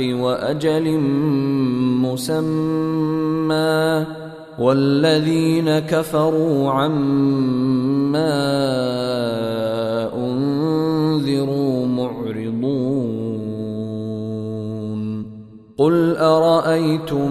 وأجل مسمى والذين كفروا عما أنذروا معرضون قل أرأيتم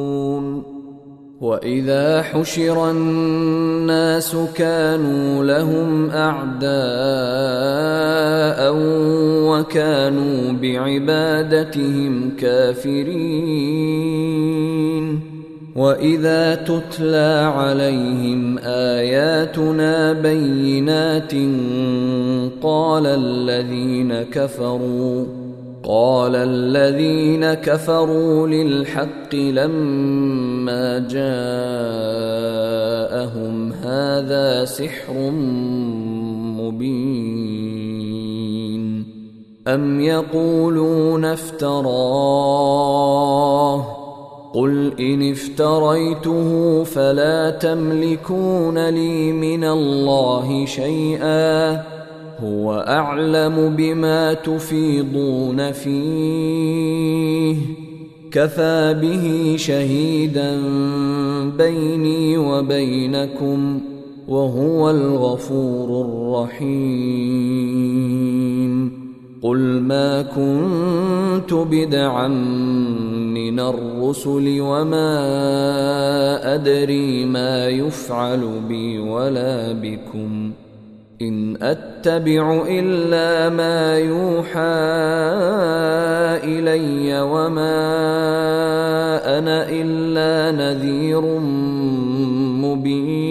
واذا حشر الناس كانوا لهم اعداء وكانوا بعبادتهم كافرين واذا تتلى عليهم اياتنا بينات قال الذين كفروا قال الذين كفروا للحق لما جاءهم هذا سحر مبين. أم يقولون افتراه؟ قل إن افتريته فلا تملكون لي من الله شيئا. هو أعلم بما تفيضون فيه. كفى به شهيدا بيني وبينكم وهو الغفور الرحيم. قل ما كنت بدعا من الرسل وما أدري ما يفعل بي ولا بكم. إن أتبع إلا ما يوحى إلي وما أنا إلا نذير مبين.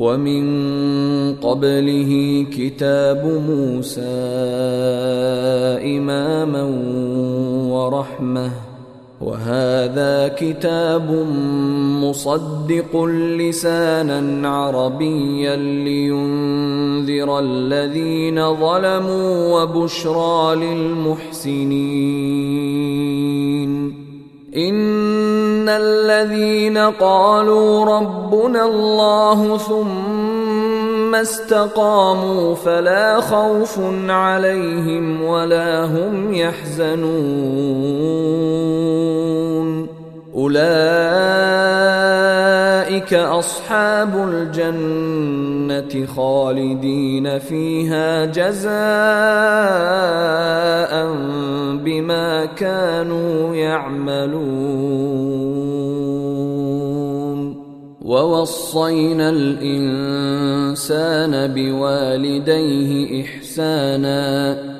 ومن قبله كتاب موسى إماما ورحمة. وهذا كتاب مصدق لسانا عربيا لينذر الذين ظلموا وبشرى للمحسنين. ان الذين قالوا ربنا الله ثم استقاموا فلا خوف عليهم ولا هم يحزنون أولئك أصحاب الجنة خالدين فيها جزاء بما كانوا يعملون. ووصينا الإنسان بوالديه إحسانا.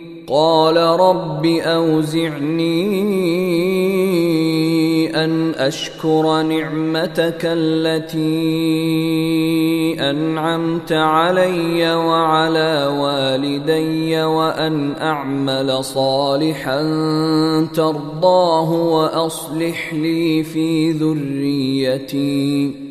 قال رب أوزعني أن أشكر نعمتك التي أنعمت علي وعلى والدي وأن أعمل صالحا ترضاه وأصلح لي في ذريتي.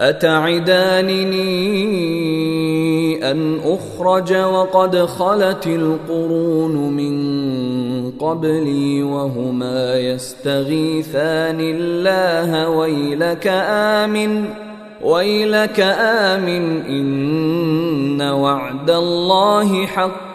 أتعدانني أن أخرج وقد خلت القرون من قبلي وهما يستغيثان الله ويلك آمن ويلك آمن إن وعد الله حق.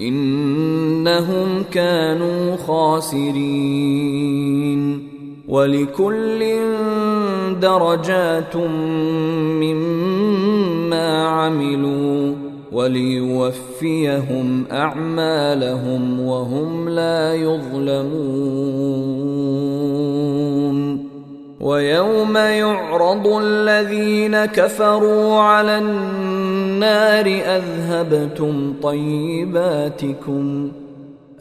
إنهم كانوا خاسرين. ولكل درجات مما عملوا وليوفيهم أعمالهم وهم لا يظلمون. ويوم يعرض الذين كفروا على النار أذهبتم طيباتكم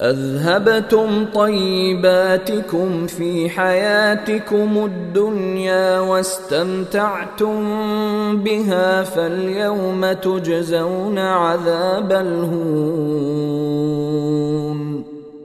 أذهبتم طيباتكم في حياتكم الدنيا واستمتعتم بها فاليوم تجزون عذاب الهون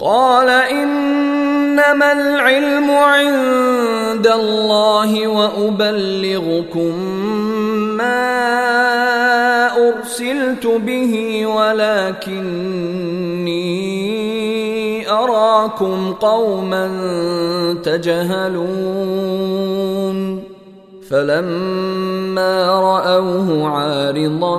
قال إنما العلم عند الله وأبلغكم ما أرسلت به ولكني أراكم قوما تجهلون فلما رأوه عارضا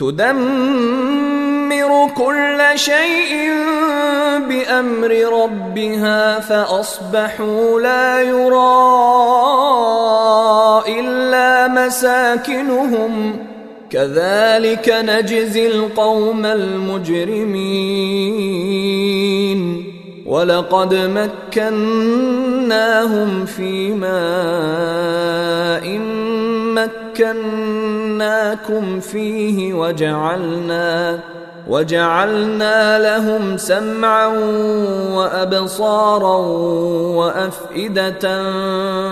تدمر كل شيء بأمر ربها فأصبحوا لا يرى إلا مساكنهم. كذلك نجزي القوم المجرمين. ولقد مكناهم في ماء مكناكم فيه وجعلنا وجعلنا لهم سمعا وأبصارا وأفئدة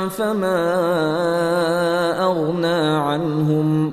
فما أغنى عنهم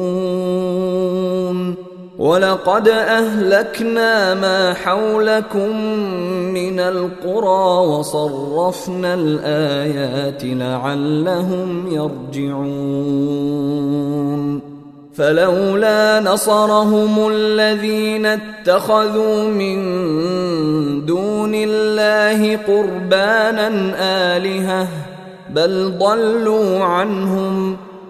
ولقد أهلكنا ما حولكم من القرى وصرفنا الآيات لعلهم يرجعون. فلولا نصرهم الذين اتخذوا من دون الله قربانا آلهة بل ضلوا عنهم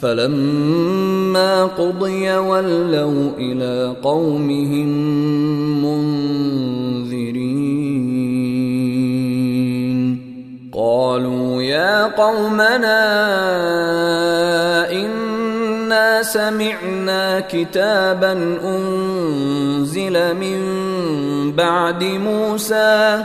فلما قضي ولوا إلى قومهم منذرين. قالوا يا قومنا إنا سمعنا كتابا أنزل من بعد موسى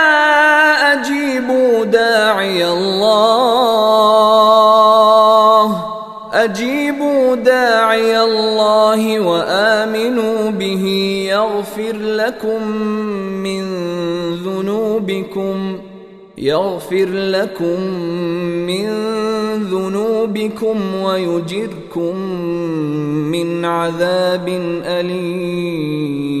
أجيبوا داعي الله. أجيبوا داعي الله وآمنوا به. يغفر لكم من ذنوبكم. يغفر لكم من ذنوبكم ويجركم من عذاب أليم.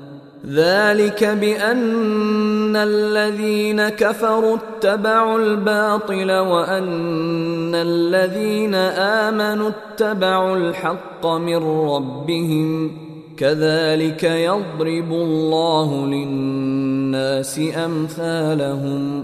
ذلك بأن الذين كفروا اتبعوا الباطل وأن الذين آمنوا اتبعوا الحق من ربهم كذلك يضرب الله للناس أمثالهم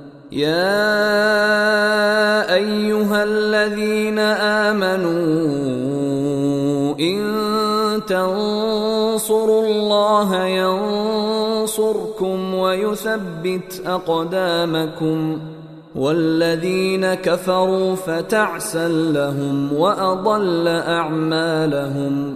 يا أيها الذين آمنوا إن تنصروا الله ينصركم ويثبت أقدامكم والذين كفروا فتعسا لهم وأضل أعمالهم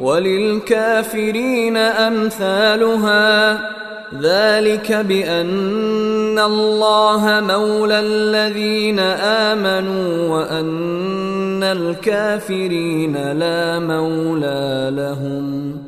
وللكافرين أمثالها. ذلك بأن الله مولى الذين آمنوا وأن الكافرين لا مولى لهم.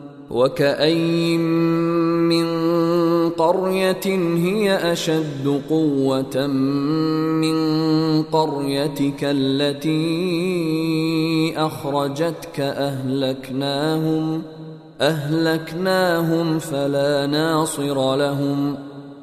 وكأين من قرية هي أشد قوة من قريتك التي أخرجتك أهلكناهم أهلكناهم فلا ناصر لهم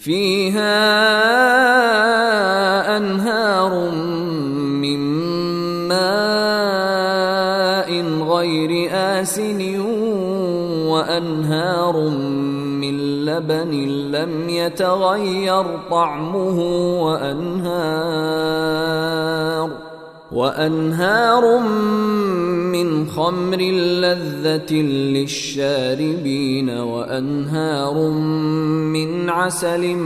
فيها أنهار من ماء غير آسن وأنهار من لبن لم يتغير طعمه وأنهار وأنهار من خمر لذة للشاربين وأنهار من عسل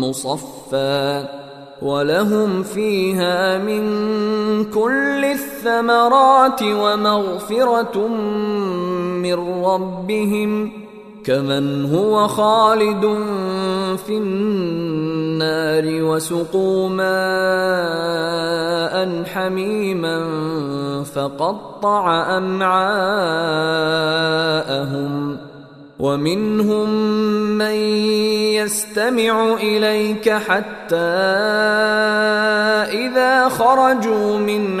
مصفى ولهم فيها من كل الثمرات ومغفرة من ربهم كمن هو خالد في النار وسقوا ماء حميما فقطع امعاءهم ومنهم من يستمع اليك حتى اذا خرجوا من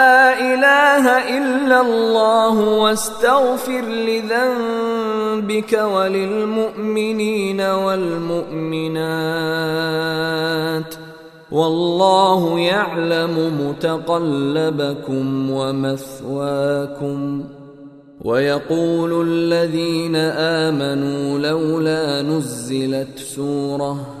إله إلا الله واستغفر لذنبك وللمؤمنين والمؤمنات. والله يعلم متقلبكم ومثواكم. ويقول الذين آمنوا لولا نزلت سورة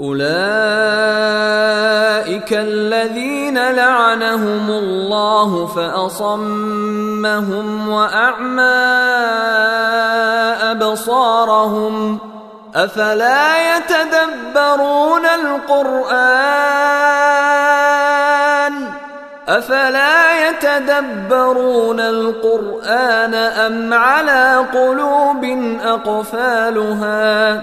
أولئك الذين لعنهم الله فأصمهم وأعمى أبصارهم أفلا يتدبرون القرآن أفلا يتدبرون القرآن أم على قلوب أقفالها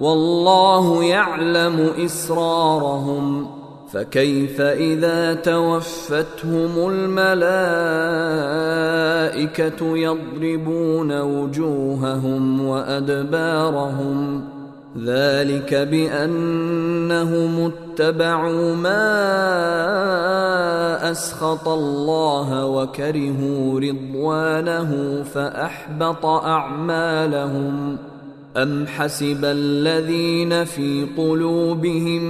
والله يعلم إسرارهم فكيف إذا توفتهم الملائكة يضربون وجوههم وأدبارهم ذلك بأنهم اتبعوا ما أسخط الله وكرهوا رضوانه فأحبط أعمالهم أم حسب الذين في قلوبهم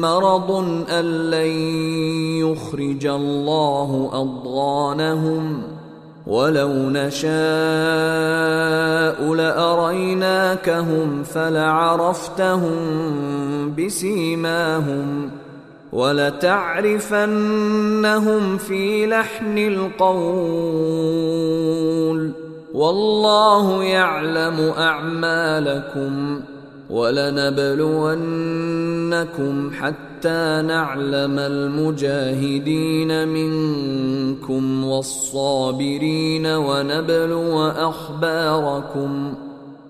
مرض أن لن يخرج الله أضغانهم ولو نشاء لأريناكهم فلعرفتهم بسيماهم ولتعرفنهم في لحن القول والله يعلم أعمالكم ولنبلونكم حتى نعلم المجاهدين منكم والصابرين ونبلو أخباركم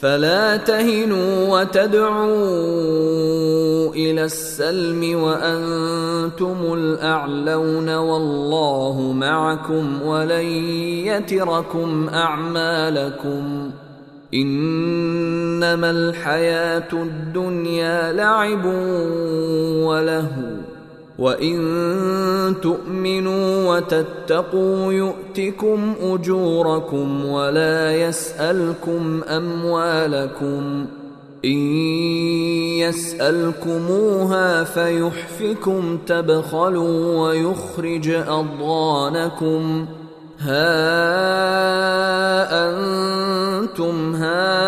فلا تهنوا وتدعوا إلى السلم وأنتم الأعلون والله معكم ولن يتركم أعمالكم. إنما الحياة الدنيا لعب ولهو. وان تؤمنوا وتتقوا يؤتكم اجوركم ولا يسالكم اموالكم ان يسالكموها فيحفكم تبخلوا ويخرج اضغانكم ها أنتم هؤلاء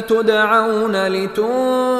تدعون لتنفقوا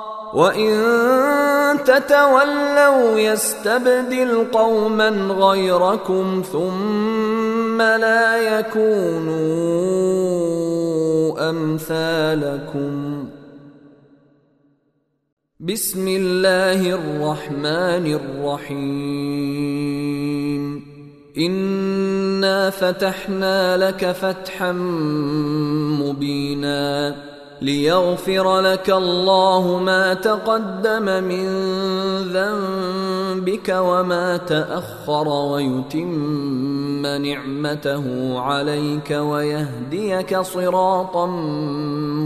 وان تتولوا يستبدل قوما غيركم ثم لا يكونوا امثالكم بسم الله الرحمن الرحيم انا فتحنا لك فتحا مبينا ليغفر لك الله ما تقدم من ذنبك وما تأخر ويتم نعمته عليك ويهديك صراطا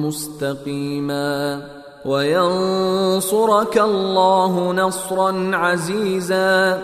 مستقيما وينصرك الله نصرا عزيزا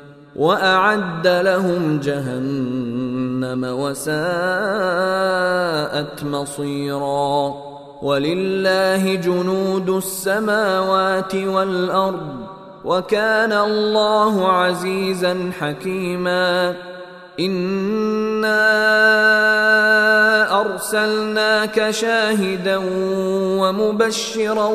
وأعد لهم جهنم وساءت مصيرا. ولله جنود السماوات والأرض وكان الله عزيزا حكيما. إنا أرسلناك شاهدا ومبشرا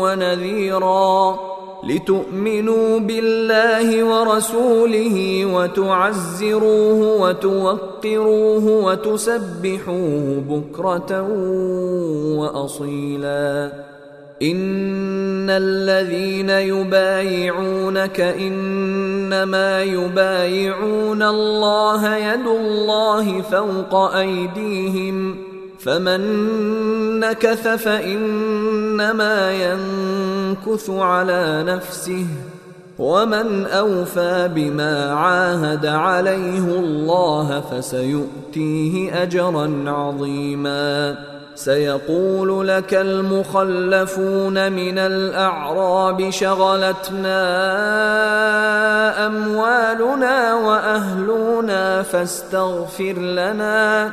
ونذيرا. لتؤمنوا بالله ورسوله وتعزروه وتوقروه وتسبحوه بكرة وأصيلا. إن الذين يبايعونك إنما يبايعون الله يد الله فوق أيديهم فمن نكث فانما ينكث على نفسه ومن اوفى بما عاهد عليه الله فسيؤتيه اجرا عظيما سيقول لك المخلفون من الاعراب شغلتنا اموالنا واهلنا فاستغفر لنا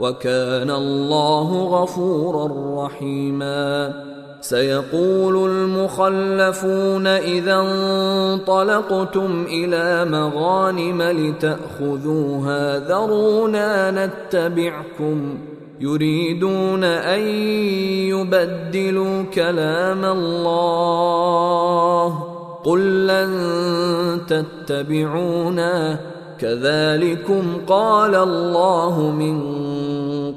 وكان الله غفورا رحيما. سيقول المخلفون إذا انطلقتم إلى مغانم لتأخذوها ذرونا نتبعكم. يريدون أن يبدلوا كلام الله. قل لن تتبعونا. كذلكم قال الله من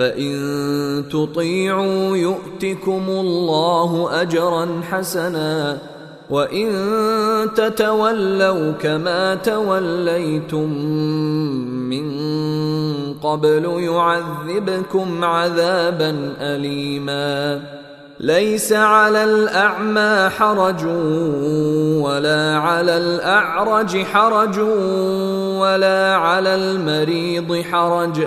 فإن تطيعوا يؤتكم الله أجرا حسنا وإن تتولوا كما توليتم من قبل يعذبكم عذابا أليما. ليس على الأعمى حرج ولا على الأعرج حرج ولا على المريض حرج.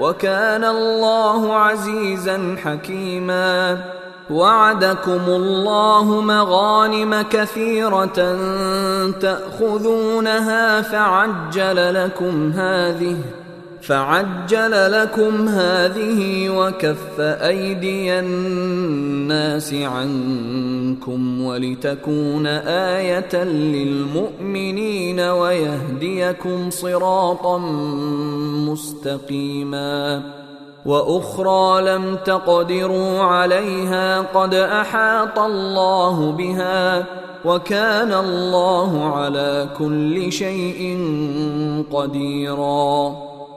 وكان الله عزيزا حكيما. وعدكم الله مغانم كثيرة تأخذونها فعجل لكم هذه فعجل لكم هذه وكف أيدي الناس عنكم ولتكون آية للمؤمنين ويهديكم صراطا مستقيما وأخرى لم تقدروا عليها قد أحاط الله بها وكان الله على كل شيء قديرا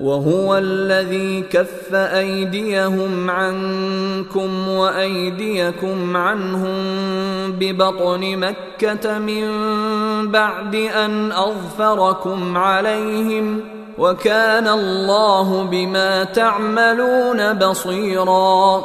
وهو الذي كف أيديهم عنكم وأيديكم عنهم ببطن مكة من بعد أن أظفركم عليهم وكان الله بما تعملون بصيرا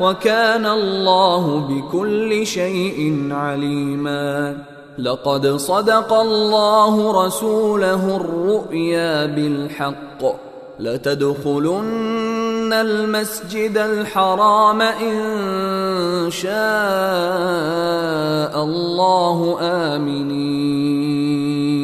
وكان الله بكل شيء عليما. لقد صدق الله رسوله الرؤيا بالحق. لتدخلن المسجد الحرام إن شاء الله آمنين.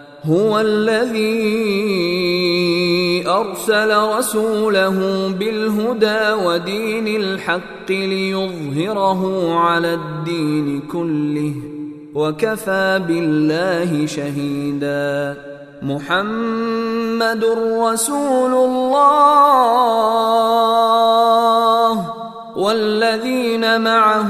هو الذي أرسل رسوله بالهدى ودين الحق ليظهره على الدين كله وكفى بالله شهيدا. محمد رسول الله والذين معه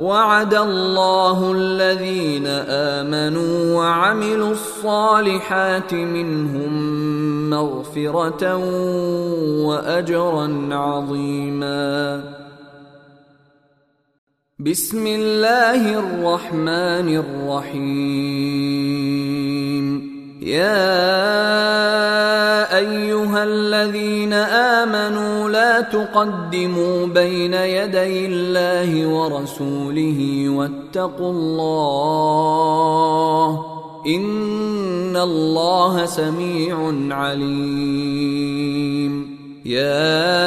وعد الله الذين آمنوا وعملوا الصالحات منهم مغفرة وأجرا عظيما. بسم الله الرحمن الرحيم. يا أيها الذين آمنوا لا تقدموا بين يدي الله ورسوله واتقوا الله إن الله سميع عليم. يا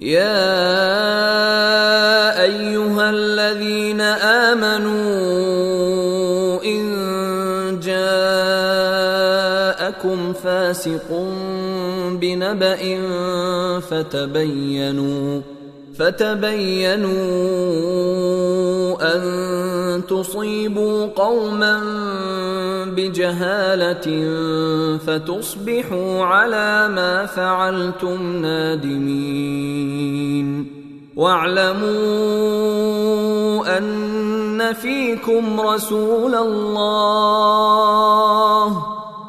يا أيها الذين آمنوا إن جاءكم فاسق بنبأ فتبينوا فتبينوا أن تصيبوا قوما بجهالة فتصبحوا على ما فعلتم نادمين. واعلموا أن فيكم رسول الله.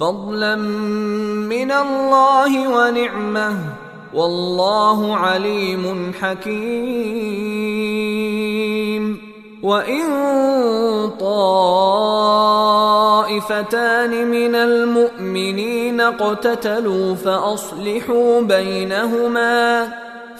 فضلا من الله ونعمة والله عليم حكيم. وإن طائفتان من المؤمنين اقتتلوا فأصلحوا بينهما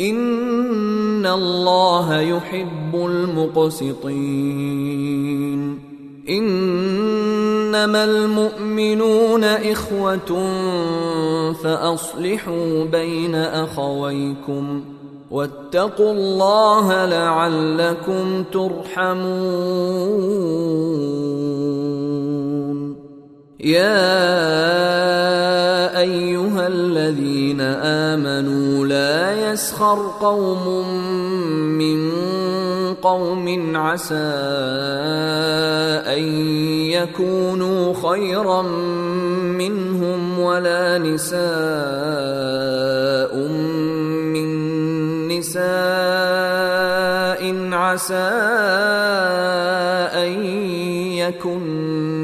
ان الله يحب المقسطين انما المؤمنون اخوه فاصلحوا بين اخويكم واتقوا الله لعلكم ترحمون يا أيها الذين آمنوا لا يسخر قوم من قوم عسى أن يكونوا خيرا منهم ولا نساء من نساء عسى أن يكن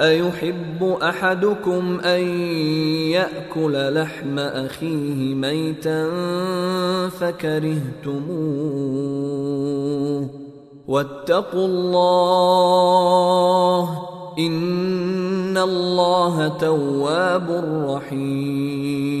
أيحب أحدكم أن يأكل لحم أخيه ميتا فكرهتموه واتقوا الله إن الله تواب رحيم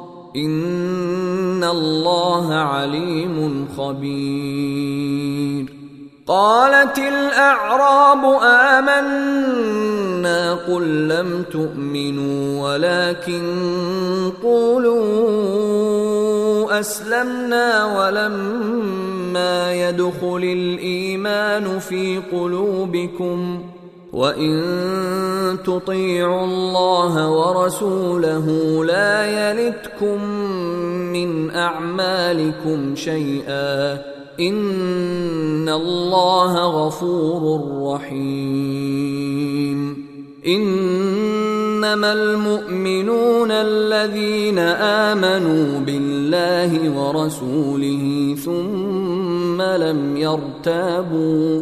ان الله عليم خبير قالت الاعراب امنا قل لم تؤمنوا ولكن قولوا اسلمنا ولما يدخل الايمان في قلوبكم وان تطيعوا الله ورسوله لا يلتكم من اعمالكم شيئا ان الله غفور رحيم انما المؤمنون الذين امنوا بالله ورسوله ثم لم يرتابوا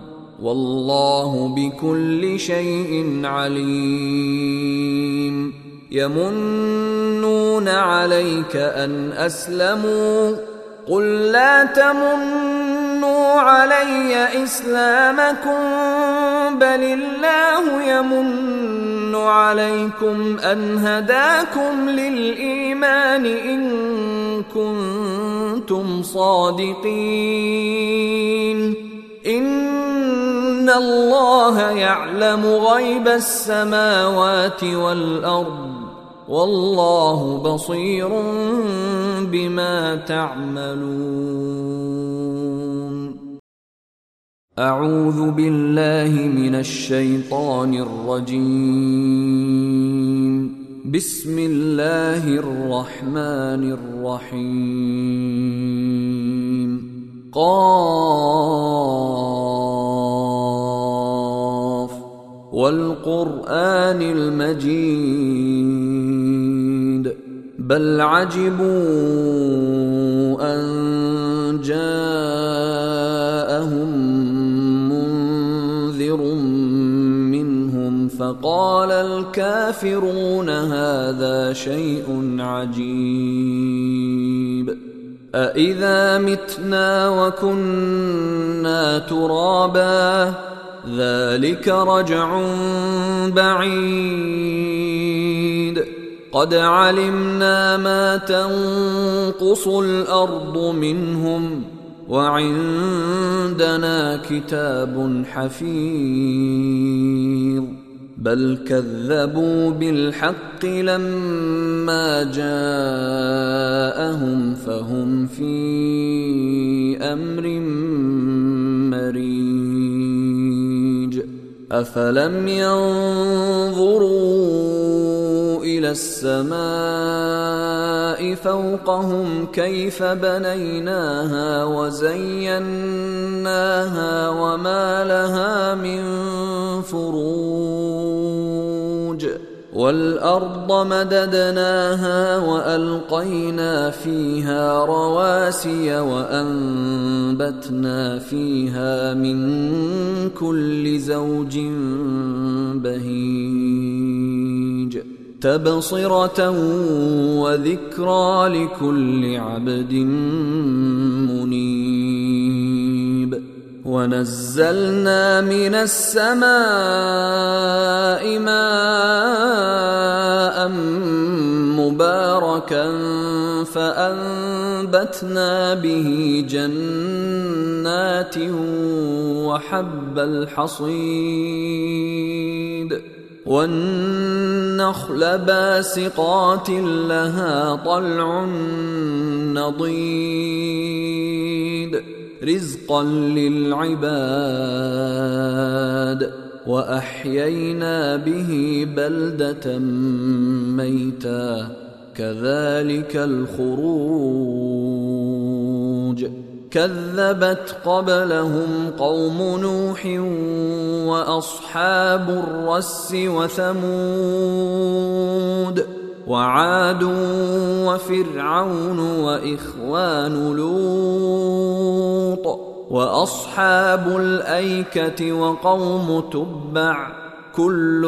والله بكل شيء عليم. يمنون عليك أن أسلموا. قل لا تمنوا علي إسلامكم بل الله يمن عليكم أن هداكم للإيمان إن كنتم صادقين. الله يعلم غيب السماوات والأرض والله بصير بما تعملون. أعوذ بالله من الشيطان الرجيم. بسم الله الرحمن الرحيم. قاف والقرآن المجيد بل عجبوا أن جاءهم منذر منهم فقال الكافرون هذا شيء عجيب أإذا متنا وكنا ترابا ذلك رجع بعيد. قد علمنا ما تنقص الأرض منهم وعندنا كتاب حفيظ. بل كذبوا بالحق لما جاءهم فهم في أمر مريج افلم ينظروا إلى السماء فوقهم كيف بنيناها وزيناها وما لها من فروج والأرض مددناها وألقينا فيها رواسي وأنبتنا فيها من كل زوج بهيج تبصرة وذكرى لكل عبد منيب ونزلنا من السماء ماء مباركا فأنبتنا به جنات وحب الحصيد والنخل باسقات لها طلع نضيد رزقا للعباد وأحيينا به بلدة ميتا كذلك الخروج. كذبت قبلهم قوم نوح وأصحاب الرس وثمود. وعاد وفرعون وإخوان لوط وأصحاب الأيكة وقوم تبع كل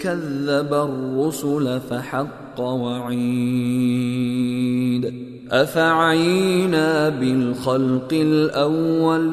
كذب الرسل فحق وعيد أفعينا بالخلق الأول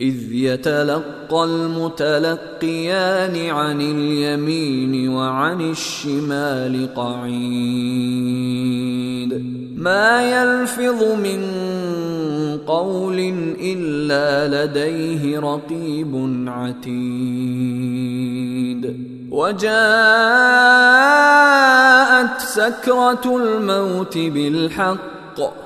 إذ يتلقى المتلقيان عن اليمين وعن الشمال قعيد. ما يلفظ من قول إلا لديه رقيب عتيد. وجاءت سكرة الموت بالحق.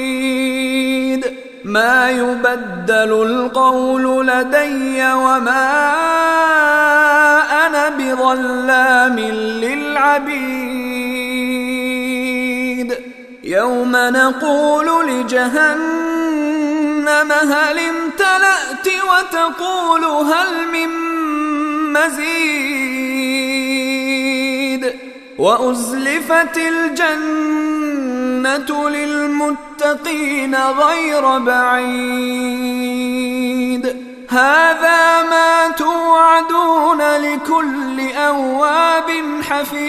ما يبدل القول لدي وما أنا بظلام للعبيد. يوم نقول لجهنم هل امتلأت وتقول هل من مزيد؟ وأزلفت الجنة للمتقين غير بعيد. هذا ما توعدون لكل أواب حفيظ.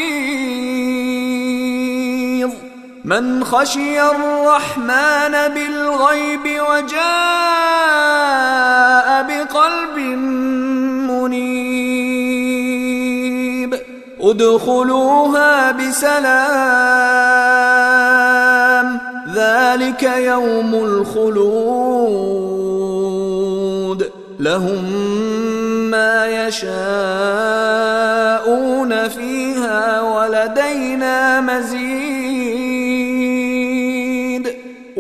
من خشي الرحمن بالغيب وجاء بقلب منيب. ادخلوها بسلام. ذلك يوم الخلود. لهم ما يشاءون فيها ولدينا مزيد.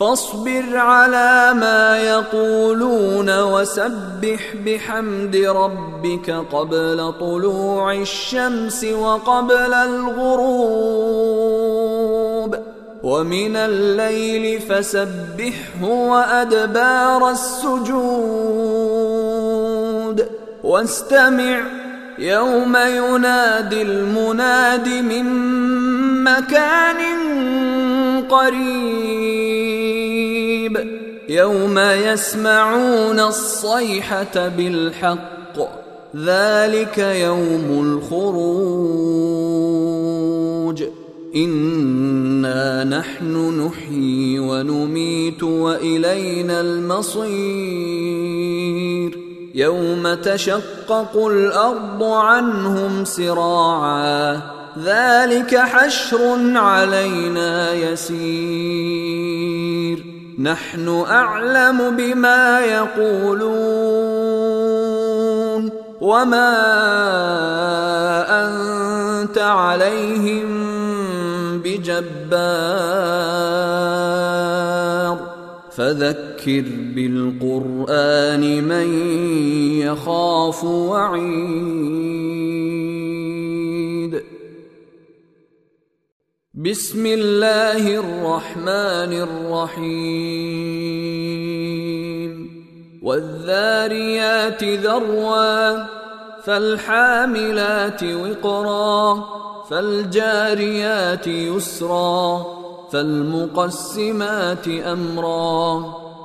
فاصبر على ما يقولون وسبح بحمد ربك قبل طلوع الشمس وقبل الغروب ومن الليل فسبحه وأدبار السجود واستمع يوم ينادي المناد من مكان قريب. يوم يسمعون الصيحة بالحق ذلك يوم الخروج. إنا نحن نحيي ونميت وإلينا المصير. يوم تشقق الأرض عنهم سراعا ذلك حشر علينا يسير. نحن أعلم بما يقولون وما أنت عليهم بجبار. فذكر بالقرآن من يخاف وعيد. بسم الله الرحمن الرحيم. والذاريات ذروا فالحاملات وقرا فالجاريات يسرا فالمقسمات أمرا.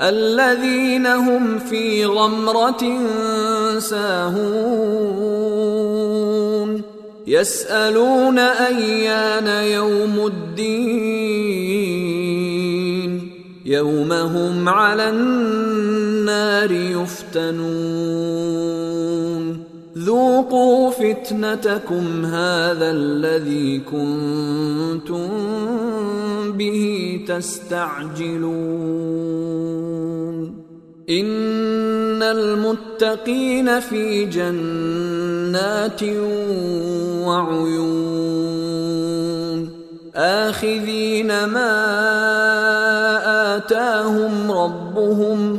الذين هم في غمرة ساهون. يسألون أيان يوم الدين. يوم هم على النار يفتنون. ذوقوا فتنتكم هذا الذي كنتم به تستعجلون. إن المتقين في جنات وعيون. آخذين ما آتاهم ربهم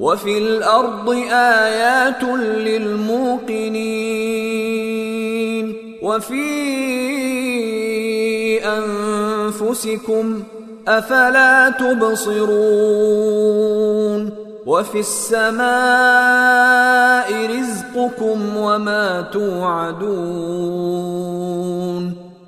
وفي الأرض آيات للموقنين وفي أنفسكم أفلا تبصرون وفي السماء رزقكم وما توعدون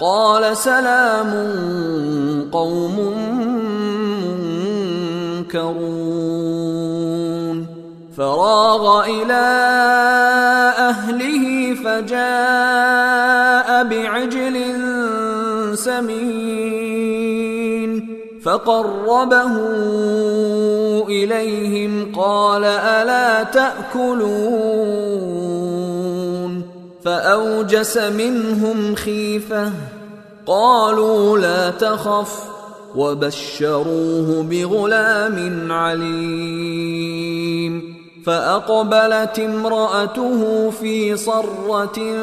قال سلام قوم منكرون. فراغ إلى أهله فجاء بعجل سمين. فقربه إليهم قال ألا تأكلون فأوجس منهم خيفة. قالوا لا تخف وبشروه بغلام عليم. فأقبلت امرأته في صرة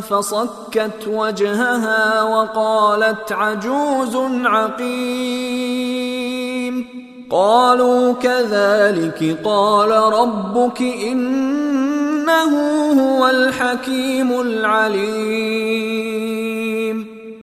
فصكت وجهها وقالت عجوز عقيم. قالوا كذلك قال ربك إنه هو الحكيم العليم.